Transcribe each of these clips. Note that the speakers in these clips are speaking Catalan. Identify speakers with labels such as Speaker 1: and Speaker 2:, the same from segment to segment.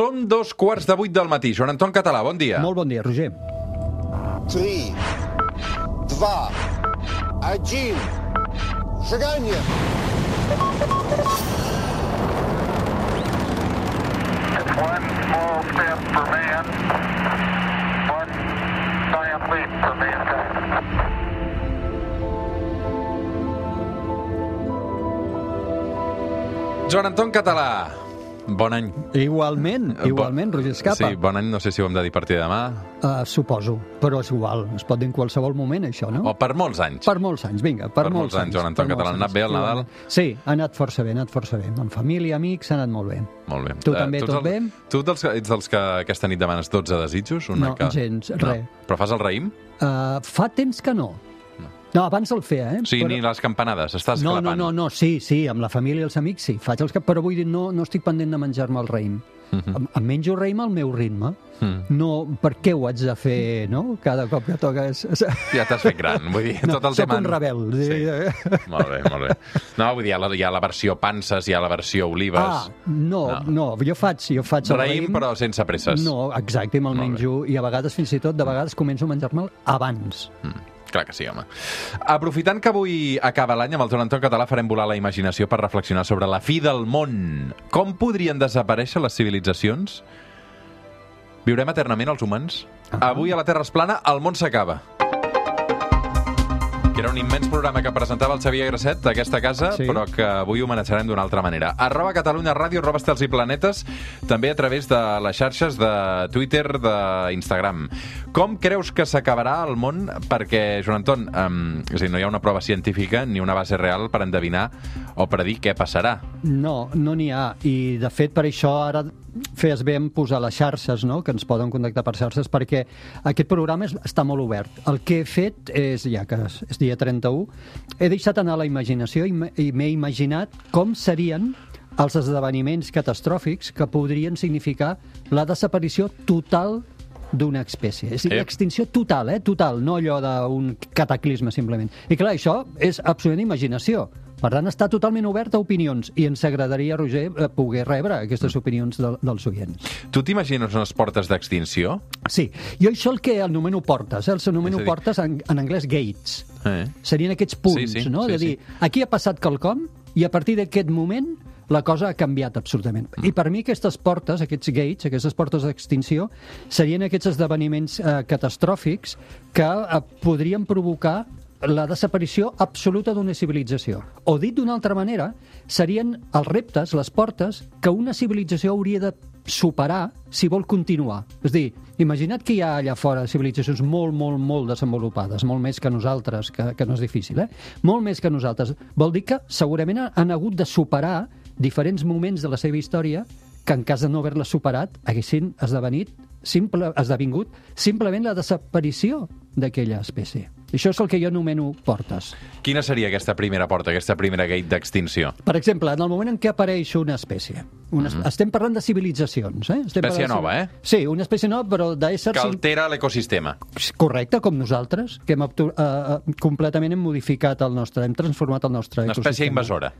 Speaker 1: Són dos quarts de vuit del matí. Joan Anton Català, bon dia.
Speaker 2: Molt bon dia, Roger.
Speaker 3: 3, 2, 1,
Speaker 4: seganya! One small step for man, one giant for mankind.
Speaker 1: Joan Anton Català, bon any.
Speaker 2: Igualment, igualment, Roger Escapa.
Speaker 1: Sí, bon any, no sé si ho hem de dir a partir de demà.
Speaker 2: Uh, suposo, però és igual. Es pot dir en qualsevol moment, això, no?
Speaker 1: O per molts anys.
Speaker 2: Per molts anys, vinga, per,
Speaker 1: Per molts anys, Joan Anton Català.
Speaker 2: molts
Speaker 1: Ha anat bé el. Nadal?
Speaker 2: Sí, ha anat força bé, ha anat força bé. Amb família, amics, ha anat molt bé.
Speaker 1: Molt bé.
Speaker 2: Tu
Speaker 1: Eh,
Speaker 2: també, tot
Speaker 1: el-
Speaker 2: bé?
Speaker 1: Tu dels, ets dels que aquesta nit demanes 12 desitjos? Una
Speaker 2: No,
Speaker 1: que...
Speaker 2: gens, res.
Speaker 1: Però fas el raïm?
Speaker 2: Uh, fa temps que no. No, abans el feia, eh?
Speaker 1: O sigui, ni les campanades, estàs
Speaker 2: No, no,
Speaker 1: clapant.
Speaker 2: no, no, sí, sí, amb la família i els amics sí, faig els que... però vull dir, no, no estic pendent de menjar-me el raïm. em, em menjo raïm al meu ritme.
Speaker 1: Mhm.
Speaker 2: No, per què ho haig de fer, no? Cada cop que és...
Speaker 1: Ja t'has fet gran, vull dir,
Speaker 2: No,
Speaker 1: tot el tema...
Speaker 2: un rebel.
Speaker 1: Sí. Molt bé, molt bé. No, vull dir, hi ha la, hi ha la versió panses, hi ha la versió olives...
Speaker 2: Ah, no,
Speaker 1: No.
Speaker 2: no, jo faig, jo faig el
Speaker 1: raïm, però sense presses.
Speaker 2: No, exacte, me'l menjo, i a vegades, fins i tot, de vegades començo a menjar-me'l abans.
Speaker 1: Mm, clar que sí, home. Aprofitant que avui acaba l'any, amb el Joan Anton Català farem volar la imaginació per reflexionar sobre la fi del món. Com podrien desaparèixer les civilitzacions? Viurem eternament els humans?
Speaker 2: Ah.
Speaker 1: Avui a la Terra es plana, el món s'acaba. Que era un immens programa que presentava el Xavier Grasset d'aquesta casa,
Speaker 2: Sí.
Speaker 1: però que avui homenatjarem d'una altra manera. Arroba Catalunya Ràdio, arroba Estels i Planetes, també a través de les xarxes de Twitter, d'Instagram. Com creus que s'acabarà el món? Perquè, Joan Anton, um, és a dir, no hi ha una prova científica ni una base real per endevinar o predir què passarà.
Speaker 2: No, no n'hi ha. I, de fet, per això ara feies bé en posar les xarxes, no?, que ens poden contactar per xarxes, perquè aquest programa és, està molt obert. El que he fet és, ja que és, és dia 31, he deixat anar la imaginació i m'he imaginat com serien els esdeveniments catastròfics que podrien significar la desaparició total d'una espècie. És a dir,
Speaker 1: Eh.
Speaker 2: extinció total, eh? Total, no allò d'un cataclisme, simplement. I clar, això és absolutament imaginació. Per tant, està totalment obert a opinions i ens agradaria, Roger, eh, poder rebre aquestes opinions de, dels oients.
Speaker 1: Tu t'imagines unes portes d'extinció?
Speaker 2: Sí, jo això el que anomeno portes, eh? els anomeno
Speaker 1: dir-
Speaker 2: portes en, en anglès gates.
Speaker 1: Eh?
Speaker 2: Serien aquests punts,
Speaker 1: Sí, sí,
Speaker 2: no?
Speaker 1: sí,
Speaker 2: de dir, aquí ha passat quelcom i a partir d'aquest moment la cosa ha canviat absolutament.
Speaker 1: Mm.
Speaker 2: I per mi aquestes portes, aquests gates, aquestes portes d'extinció, serien aquests esdeveniments eh, catastròfics que eh, podrien provocar la desaparició absoluta d'una civilització. O dit d'una altra manera, serien els reptes, les portes, que una civilització hauria de superar si vol continuar. És dir, imagina't que hi ha allà fora civilitzacions molt, molt, molt desenvolupades, molt més que nosaltres, que, que no és difícil, eh? Molt més que nosaltres. Vol dir que segurament han- han hagut de superar diferents moments de la seva història que en cas de no haver-la superat haguessin esdevenit simple, esdevingut simplement la desaparició d'aquella espècie. Això és el que jo anomeno portes.
Speaker 1: Quina seria aquesta primera porta, aquesta primera gate d'extinció?
Speaker 2: Per exemple, en el moment en què apareix una espècie, una, mm -hmm. estem parlant de civilitzacions, eh? Estem.
Speaker 1: Espècie
Speaker 2: de-
Speaker 1: nova, eh?
Speaker 2: Sí, una espècie nova, però d'éssers...
Speaker 1: Que altera l'ecosistema.
Speaker 2: Correcte, com nosaltres, que hem eh, eh, completament hem modificat el nostre, hem transformat el nostre
Speaker 1: Una espècie
Speaker 2: ecosistema.
Speaker 1: invasora.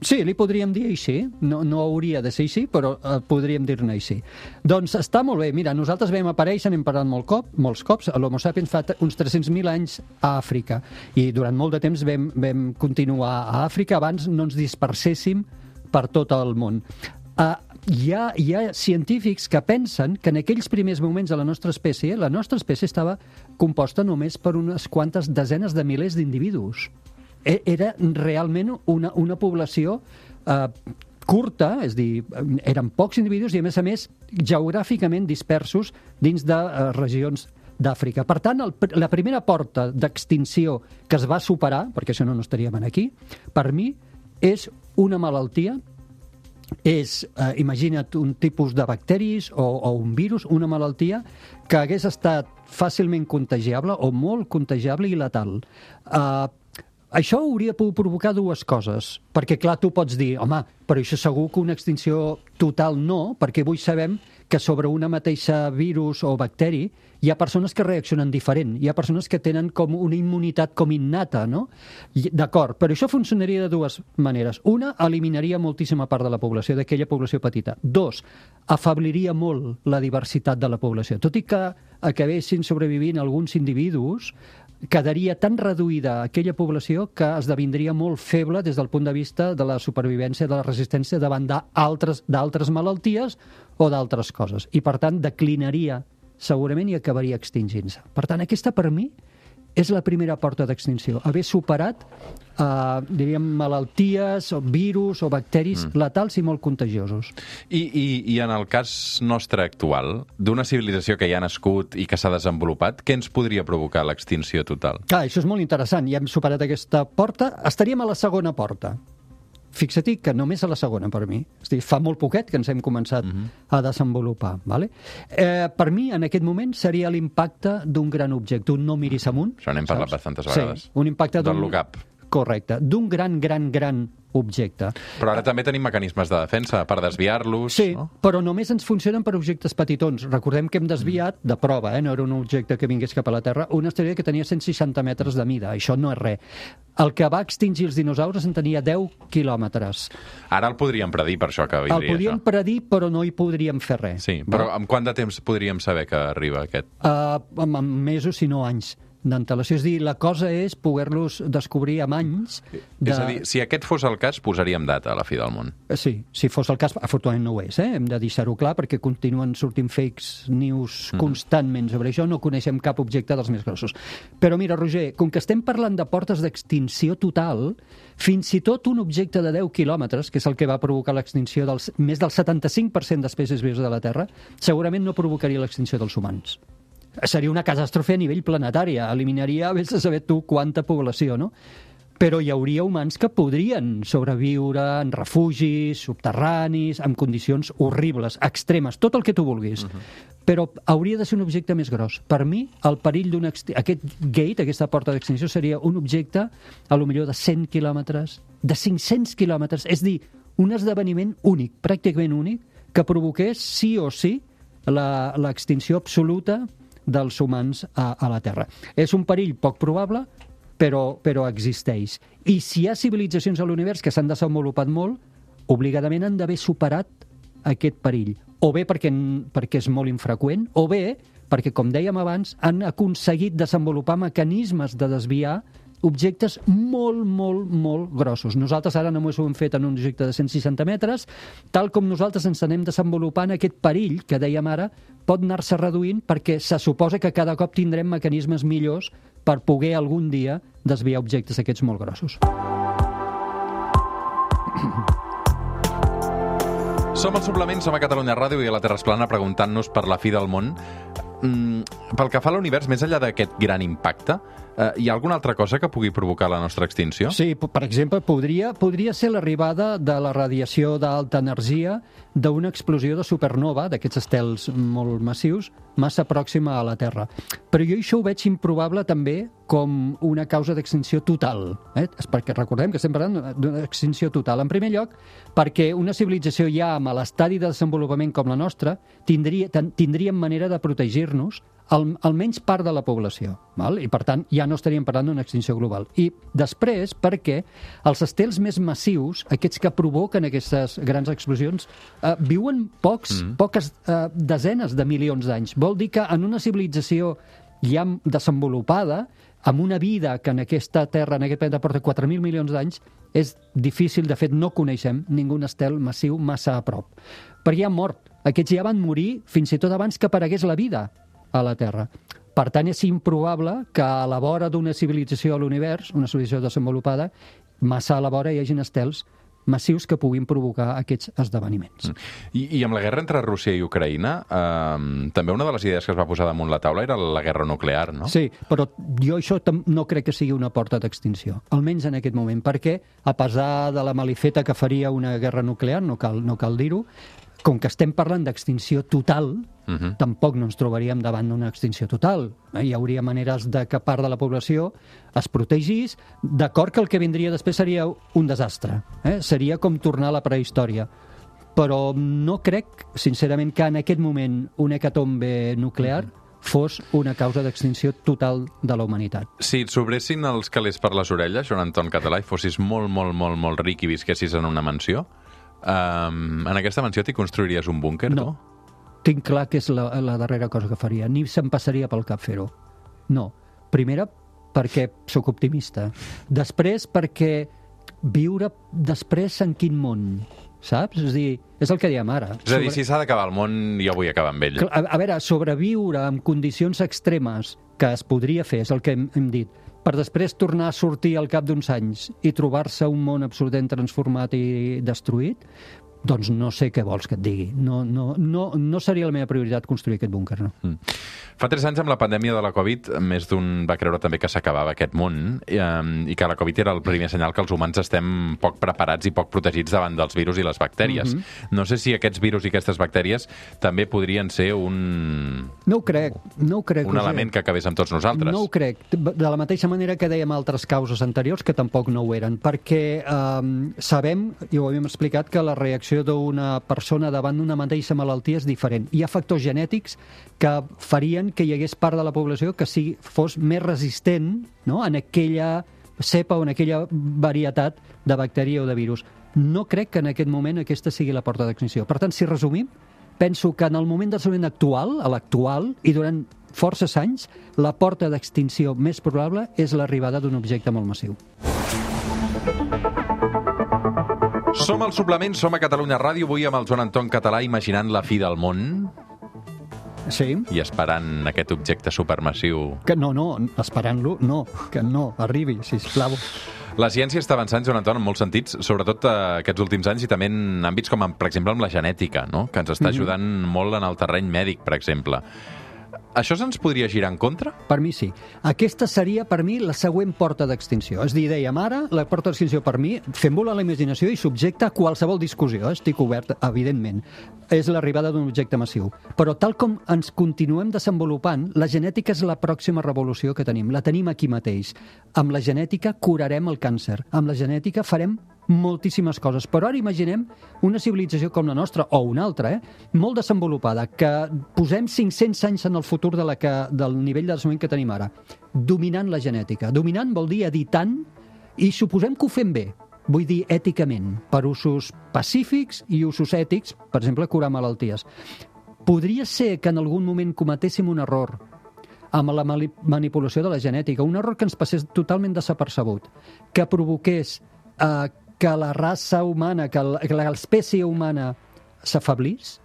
Speaker 2: Sí, li podríem dir així. No, no hauria de ser així, però eh, podríem dir-ne així. Doncs està molt bé. Mira, nosaltres vam aparèixer, n'hem parlat molt cop, molts cops, l'Homo sapiens fa uns 300.000 anys a Àfrica. I durant molt de temps vam, vam continuar a Àfrica abans no ens disperséssim per tot el món. Uh, hi, ha, hi ha científics que pensen que en aquells primers moments de la nostra espècie, la nostra espècie estava composta només per unes quantes desenes de milers d'individus. E- Era realment una, una població eh, curta, és dir, eren pocs individus i, a més a més, geogràficament dispersos dins de eh, regions d'Àfrica. Per tant, el, la primera porta d'extinció que es va superar, perquè això no, no estaríem aquí, per mi és una malaltia és, eh, imagina't, un tipus de bacteris o, o un virus, una malaltia que hagués estat fàcilment contagiable o molt contagiable i letal. Eh, això hauria pogut provocar dues coses. Perquè, clar, tu pots dir, home, però això segur que una extinció total no, perquè avui sabem que sobre una mateixa virus o bacteri hi ha persones que reaccionen diferent, hi ha persones que tenen com una immunitat com innata, no? D'acord, però això funcionaria de dues maneres. Una, eliminaria moltíssima part de la població, d'aquella població petita. Dos, afebliria molt la diversitat de la població. Tot i que acabessin sobrevivint alguns individus, quedaria tan reduïda aquella població que esdevindria molt feble des del punt de vista de la supervivència, de la resistència davant d'altres malalties o d'altres coses. I, per tant, declinaria segurament i acabaria extingint-se. Per tant, aquesta, per mi, és la primera porta d'extinció. Haver superat, eh, diríem, malalties, o virus o bacteris mm. letals i molt contagiosos.
Speaker 1: I, i, I en el cas nostre actual, d'una civilització que ja ha nascut i que s'ha desenvolupat, què ens podria provocar l'extinció total?
Speaker 2: Clar, això és molt interessant. Ja hem superat aquesta porta. Estaríem a la segona porta. Fixa-t'hi que només a la segona, per mi. És dir, fa molt poquet que ens hem començat uh -huh. a desenvolupar. Vale? Eh, per mi, en aquest moment, seria l'impacte d'un gran objecte, un no miris amunt.
Speaker 1: Això n'hem parlat bastantes vegades.
Speaker 2: Sí, un impacte
Speaker 1: Del
Speaker 2: d'un...
Speaker 1: look-up.
Speaker 2: Correcte. D'un gran, gran, gran objecte.
Speaker 1: Però ara també tenim mecanismes de defensa per desviar-los.
Speaker 2: Sí,
Speaker 1: No?
Speaker 2: però només ens funcionen per objectes petitons. Recordem que hem desviat, de prova, eh? no era un objecte que vingués cap a la Terra, una estrella que tenia 160 metres de mida. Això no és res. El que va extingir els dinosaures en tenia 10 quilòmetres.
Speaker 1: Ara el podríem predir, per això que
Speaker 2: El
Speaker 1: vindria
Speaker 2: podíem
Speaker 1: això.
Speaker 2: predir, però no hi podríem fer res.
Speaker 1: Sí, però en quant de temps podríem saber que arriba aquest?
Speaker 2: Uh, amb, amb mesos, si no anys d'antelació. És dir, la cosa és poder-los descobrir amb anys.
Speaker 1: És a dir, si aquest fos el cas, posaríem data a la fi del món.
Speaker 2: Sí, si fos el cas, afortunadament no ho és, eh? hem de deixar-ho clar perquè continuen sortint fakes news constantment sobre això, no coneixem cap objecte dels més grossos. Però mira, Roger, com que estem parlant de portes d'extinció total, fins i tot un objecte de 10 quilòmetres, que és el que va provocar l'extinció dels més del 75% d'espècies vives de la Terra, segurament no provocaria l'extinció dels humans. Seria una catàstrofe a nivell planetari, eliminaria, vés a saber tu, quanta població, no? però hi hauria humans que podrien sobreviure en refugis, subterranis, en condicions horribles, extremes, tot el que tu vulguis. Uh -huh. Però hauria de ser un objecte més gros. Per mi, el perill d'un... Aquest gate, aquesta porta d'extinció, seria un objecte, a lo millor de 100 quilòmetres, de 500 quilòmetres, és dir, un esdeveniment únic, pràcticament únic, que provoqués sí o sí la- l'extinció absoluta dels humans a, a la Terra. És un perill poc probable, però, però existeix. I si hi ha civilitzacions a l'univers que s'han desenvolupat molt, obligadament han d'haver superat aquest perill. O bé perquè, perquè és molt infreqüent, o bé perquè, com dèiem abans, han aconseguit desenvolupar mecanismes de desviar objectes molt, molt, molt grossos. Nosaltres ara només ho hem fet en un objecte de 160 metres, tal com nosaltres ens anem desenvolupant aquest perill, que dèiem ara, pot anar-se reduint perquè se suposa que cada cop tindrem mecanismes millors per poder algun dia desviar objectes aquests molt grossos.
Speaker 1: Som al suplement, som a Catalunya Ràdio i a la Terra Esplana preguntant-nos per la fi del món. Mm, pel que fa a l'univers, més enllà d'aquest gran impacte, eh, hi ha alguna altra cosa que pugui provocar la nostra extinció?
Speaker 2: Sí, per exemple, podria, podria ser l'arribada de la radiació d'alta energia d'una explosió de supernova, d'aquests estels molt massius, massa pròxima a la Terra. Però jo això ho veig improbable també com una causa d'extinció total. Eh? Perquè recordem que estem parlant d'una extinció total. En primer lloc, perquè una civilització ja amb l'estadi de desenvolupament com la nostra tindria, tindríem manera de protegir-nos al, almenys part de la població. Val? I, per tant, ja no estaríem parlant d'una extinció global. I després, perquè els estels més massius, aquests que provoquen aquestes grans explosions, eh, viuen pocs, mm. poques eh, desenes de milions d'anys. Vol dir que en una civilització ja desenvolupada, amb una vida que en aquesta Terra, en aquest planeta, porta 4.000 milions d'anys, és difícil, de fet, no coneixem ningú estel massiu massa a prop. Perquè ja han mort. Aquests ja van morir fins i tot abans que aparegués la vida a la Terra. Per tant, és improbable que a la vora d'una civilització a l'univers, una civilització desenvolupada, massa a la vora hi hagin estels massius que puguin provocar aquests esdeveniments.
Speaker 1: I, I amb la guerra entre Rússia i Ucraïna, eh, també una de les idees que es va posar damunt la taula era la guerra nuclear, no?
Speaker 2: Sí, però jo això no crec que sigui una porta d'extinció, almenys en aquest moment, perquè, a pesar de la malifeta que faria una guerra nuclear, no cal, no cal dir-ho, com que estem parlant d'extinció total,
Speaker 1: Uh -huh.
Speaker 2: tampoc no ens trobaríem davant d'una extinció total. Eh, Hi hauria maneres de que part de la població es protegís, d'acord que el que vindria després seria un desastre. Eh? Seria com tornar a la prehistòria. Però no crec, sincerament, que en aquest moment una hecatombe nuclear fos una causa d'extinció total de la humanitat.
Speaker 1: Si et sobressin els calés per les orelles, Joan Anton Català, i fossis molt, molt, molt, molt ric i visquessis en una mansió, um, en aquesta mansió t'hi construiries un búnquer,
Speaker 2: No.
Speaker 1: tu?
Speaker 2: Tinc clar que és la, la darrera cosa que faria. Ni se'm passaria pel cap fer-ho. No. Primera, perquè sóc optimista. Després, perquè viure després en quin món, saps? És a dir, és el que diem ara.
Speaker 1: És a dir, si s'ha d'acabar el món, jo vull acabar amb ell.
Speaker 2: A, a veure, sobreviure en condicions extremes que es podria fer, és el que hem, hem dit, per després tornar a sortir al cap d'uns anys i trobar-se un món absolutament transformat i destruït, doncs no sé què vols que et digui. No, no, no, no seria la meva prioritat construir aquest búnquer, no.
Speaker 1: Mm. Fa tres anys, amb la pandèmia de la Covid, més d'un va creure també que s'acabava aquest món i, um, i que la Covid era el primer senyal que els humans estem poc preparats i poc protegits davant dels virus i les bactèries.
Speaker 2: Mhm.
Speaker 1: No sé si aquests virus i aquestes bactèries també podrien ser un,
Speaker 2: No ho crec, no ho crec.
Speaker 1: un
Speaker 2: Roger.
Speaker 1: element que acabés amb tots nosaltres.
Speaker 2: No ho crec. De la mateixa manera que dèiem altres causes anteriors que tampoc no ho eren, perquè eh, sabem, i ho havíem explicat, que la reacció d'una persona davant d'una mateixa malaltia és diferent. Hi ha factors genètics que farien que hi hagués part de la població que sigui, fos més resistent no? en aquella cepa o en aquella varietat de bactèria o de virus. No crec que en aquest moment aquesta sigui la porta d'extinció. Per tant, si resumim, penso que en el moment del moment actual, a l'actual, i durant forces anys, la porta d'extinció més probable és l'arribada d'un objecte molt massiu.
Speaker 1: Som al suplement, som a Catalunya Ràdio, avui amb el Joan Anton Català imaginant la fi del món
Speaker 2: Sí?
Speaker 1: i esperant aquest objecte supermassiu.
Speaker 2: Que no, no, esperant-lo, no, que no, arribi, sisplau.
Speaker 1: La ciència està avançant, Joan Anton, en molts sentits, sobretot eh, aquests últims anys i també en àmbits com, per exemple, amb la genètica, no? que ens està ajudant molt en el terreny mèdic, per exemple. Això se'ns podria girar en contra?
Speaker 2: Per mi sí. Aquesta seria, per mi, la següent porta d'extinció. És dir, dèiem ara, la porta d'extinció per mi, fem volar la imaginació i subjecte a qualsevol discussió. Estic obert, evidentment. És l'arribada d'un objecte massiu. Però tal com ens continuem desenvolupant, la genètica és la pròxima revolució que tenim. La tenim aquí mateix. Amb la genètica curarem el càncer. Amb la genètica farem moltíssimes coses. Però ara imaginem una civilització com la nostra, o una altra, eh? molt desenvolupada, que posem 500 anys en el futur de la que, del nivell de desenvolupament que tenim ara, dominant la genètica. Dominant vol dir editant, i suposem que ho fem bé, vull dir èticament, per usos pacífics i usos ètics, per exemple, curar malalties. Podria ser que en algun moment cometéssim un error amb la manipulació de la genètica, un error que ens passés totalment desapercebut, que provoqués eh, que la raça humana, que l'espècie humana s'afablís?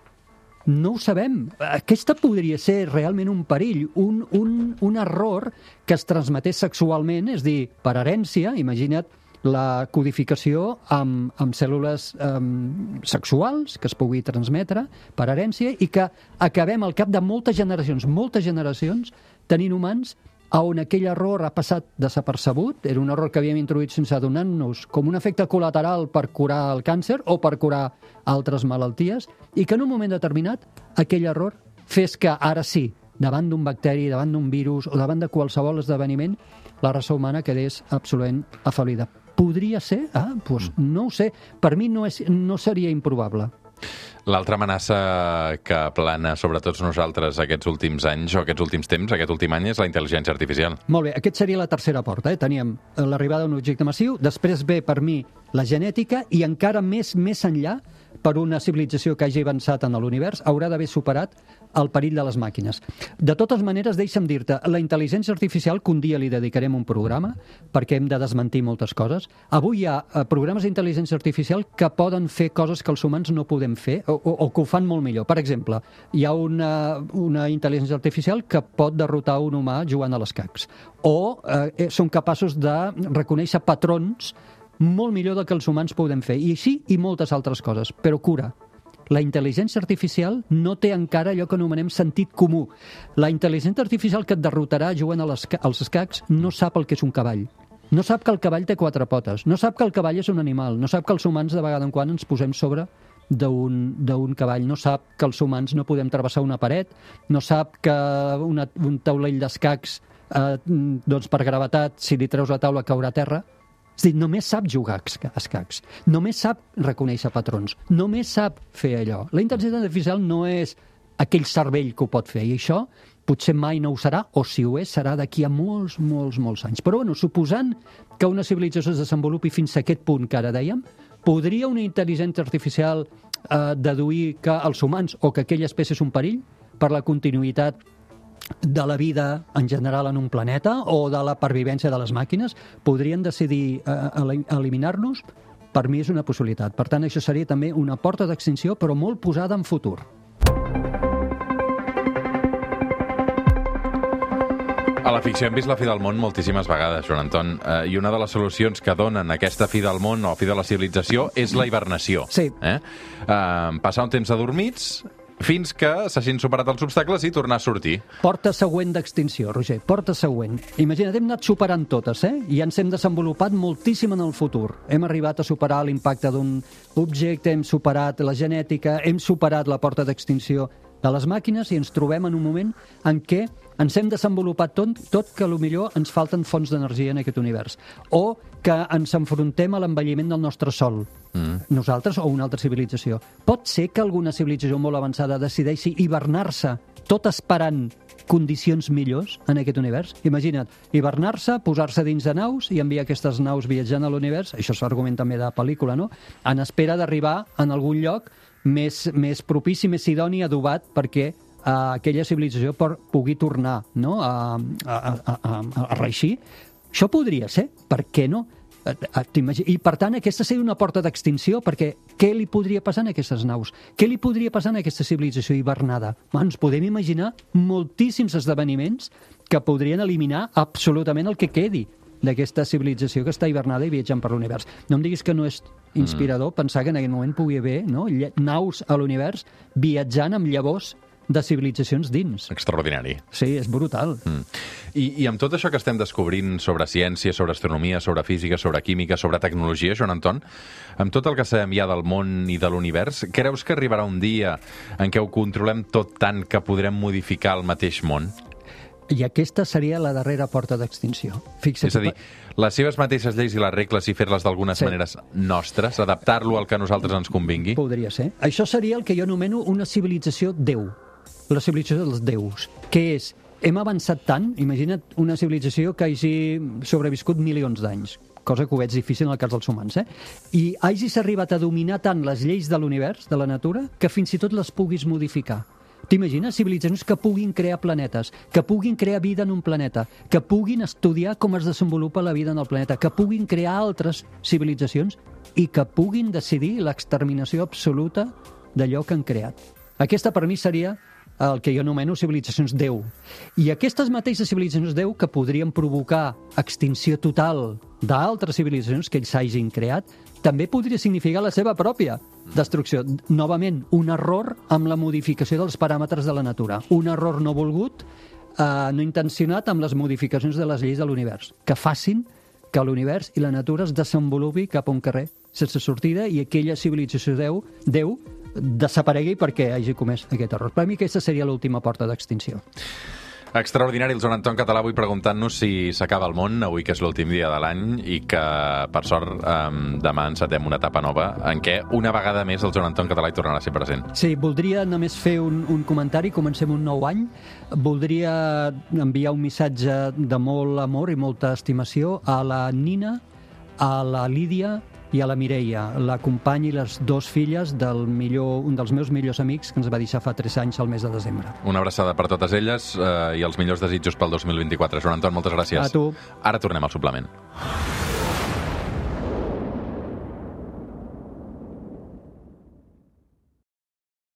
Speaker 2: No ho sabem. Aquesta podria ser realment un perill, un, un, un error que es transmetés sexualment, és dir, per herència, imagina't la codificació amb, amb cèl·lules um, sexuals que es pugui transmetre per herència i que acabem al cap de moltes generacions, moltes generacions, tenint humans on aquell error ha passat desapercebut, era un error que havíem introduït sense adonar-nos com un efecte col·lateral per curar el càncer o per curar altres malalties, i que en un moment determinat aquell error fes que ara sí, davant d'un bacteri, davant d'un virus o davant de qualsevol esdeveniment, la raça humana quedés absolutament afalida. Podria ser? Ah, doncs no ho sé. Per mi no, és, no seria improbable.
Speaker 1: L'altra amenaça que plana sobre tots nosaltres aquests últims anys o aquests últims temps, aquest últim any, és la intel·ligència artificial.
Speaker 2: Molt bé, aquest seria la tercera porta. Eh? Teníem eh, l'arribada d'un objecte massiu, després ve per mi la genètica i encara més més enllà per una civilització que hagi avançat en l'univers haurà d'haver superat el perill de les màquines. De totes maneres, deixa'm dir-te, la intel·ligència artificial, que un dia li dedicarem un programa, perquè hem de desmentir moltes coses, avui hi ha eh, programes d'intel·ligència artificial que poden fer coses que els humans no podem fer, o, o, o que ho fan molt millor. Per exemple, hi ha una, una intel·ligència artificial que pot derrotar un humà jugant a l'escacs. O eh, són capaços de reconèixer patrons molt millor del que els humans podem fer. I així i moltes altres coses. Però cura. La intel·ligència artificial no té encara allò que anomenem sentit comú. La intel·ligència artificial que et derrotarà jugant als escacs no sap el que és un cavall. No sap que el cavall té quatre potes. No sap que el cavall és un animal. No sap que els humans de vegada en quan ens posem sobre d'un cavall, no sap que els humans no podem travessar una paret, no sap que una, un taulell d'escacs, eh, doncs per gravetat, si li treus la taula caurà a terra. És a dir, només sap jugar a esca- a escacs, només sap reconèixer patrons, només sap fer allò. La intel·ligència artificial no és aquell cervell que ho pot fer, i això potser mai no ho serà, o si ho és, serà d'aquí a molts, molts, molts anys. Però, bueno, suposant que una civilització es desenvolupi fins a aquest punt que ara dèiem, podria una intel·ligència artificial eh, deduir que els humans o que aquella espècie és un perill per la continuïtat de la vida en general en un planeta o de la pervivència de les màquines, podrien decidir eh, eli- eliminar-nos? Per mi és una possibilitat. Per tant, això seria també una porta d'extinció, però molt posada en futur.
Speaker 1: A la ficció hem vist la fi del món moltíssimes vegades, Joan Anton, eh, i una de les solucions que donen aquesta fi del món o fi de la civilització és la hibernació.
Speaker 2: Sí.
Speaker 1: Eh? Eh, passar un temps adormits fins que s'hagin superat els obstacles i tornar a sortir.
Speaker 2: Porta següent d'extinció, Roger, porta següent. Imagina't, hem anat superant totes, eh? I ens hem desenvolupat moltíssim en el futur. Hem arribat a superar l'impacte d'un objecte, hem superat la genètica, hem superat la porta d'extinció de les màquines i ens trobem en un moment en què ens hem desenvolupat tot, tot que millor ens falten fonts d'energia en aquest univers. O que ens enfrontem a l'envelliment del nostre sol, mm. nosaltres o una altra civilització. Pot ser que alguna civilització molt avançada decideixi hivernar-se tot esperant condicions millors en aquest univers. Imagina't, hivernar-se, posar-se dins de naus i enviar aquestes naus viatjant a l'univers, això és l'argument també de pel·lícula, no? En espera d'arribar en algun lloc més, més propici, més idoni, adobat, perquè eh, aquella civilització per, pugui tornar no? a, a, a, a, a reixir. Això podria ser, per què no? Eh, eh, I, per tant, aquesta seria una porta d'extinció, perquè què li podria passar a aquestes naus? Què li podria passar a aquesta civilització hivernada? Ens podem imaginar moltíssims esdeveniments que podrien eliminar absolutament el que quedi d'aquesta civilització que està hivernada i viatjant per l'univers. No em diguis que no és inspirador pensar que en aquell moment pugui haver no, naus a l'univers viatjant amb llavors de civilitzacions dins.
Speaker 1: Extraordinari.
Speaker 2: Sí, és brutal.
Speaker 1: Mm. I, I amb tot això que estem descobrint sobre ciència, sobre astronomia, sobre física, sobre química, sobre tecnologia, Joan Anton, amb tot el que sabem ja del món i de l'univers, creus que arribarà un dia en què ho controlem tot tant que podrem modificar el mateix món?
Speaker 2: I aquesta seria la darrera porta d'extinció. Fixa't.
Speaker 1: És a dir, les seves mateixes lleis i les regles i fer-les d'algunes
Speaker 2: Sí.
Speaker 1: maneres nostres, adaptar-lo al que a nosaltres ens convingui?
Speaker 2: Podria ser. Això seria el que jo anomeno una civilització déu. La civilització dels déus. Què és? Hem avançat tant, imagina't una civilització que hagi sobreviscut milions d'anys, cosa que ho veig difícil en el cas dels humans, eh? I hagis arribat a dominar tant les lleis de l'univers, de la natura, que fins i tot les puguis modificar. T'imagines civilitzacions que puguin crear planetes, que puguin crear vida en un planeta, que puguin estudiar com es desenvolupa la vida en el planeta, que puguin crear altres civilitzacions i que puguin decidir l'exterminació absoluta d'allò que han creat. Aquesta per mi seria el que jo anomeno civilitzacions Déu. I aquestes mateixes civilitzacions Déu que podrien provocar extinció total d'altres civilitzacions que ells hagin creat, també podria significar la seva pròpia destrucció. Novament, un error amb la modificació dels paràmetres de la natura. Un error no volgut, eh, no intencionat amb les modificacions de les lleis de l'univers, que facin que l'univers i la natura es desenvolupi cap a un carrer sense sortida i aquella civilització Déu, Déu desaparegui perquè hagi comès aquest error. Per mi aquesta seria l'última porta d'extinció.
Speaker 1: Extraordinari, el Joan Anton Català avui preguntant-nos si s'acaba el món, avui que és l'últim dia de l'any i que, per sort, eh, demà encetem una etapa nova en què una vegada més el Joan Anton Català hi tornarà a ser present.
Speaker 2: Sí, voldria només fer un, un comentari, comencem un nou any. Voldria enviar un missatge de molt amor i molta estimació a la Nina, a la Lídia i a la Mireia, la companya i les dues filles del millor, un dels meus millors amics que ens va deixar fa 3 anys al mes de desembre.
Speaker 1: Una abraçada per totes elles eh, i els millors desitjos pel 2024. Joan Anton, moltes gràcies.
Speaker 2: A tu.
Speaker 1: Ara tornem al suplement.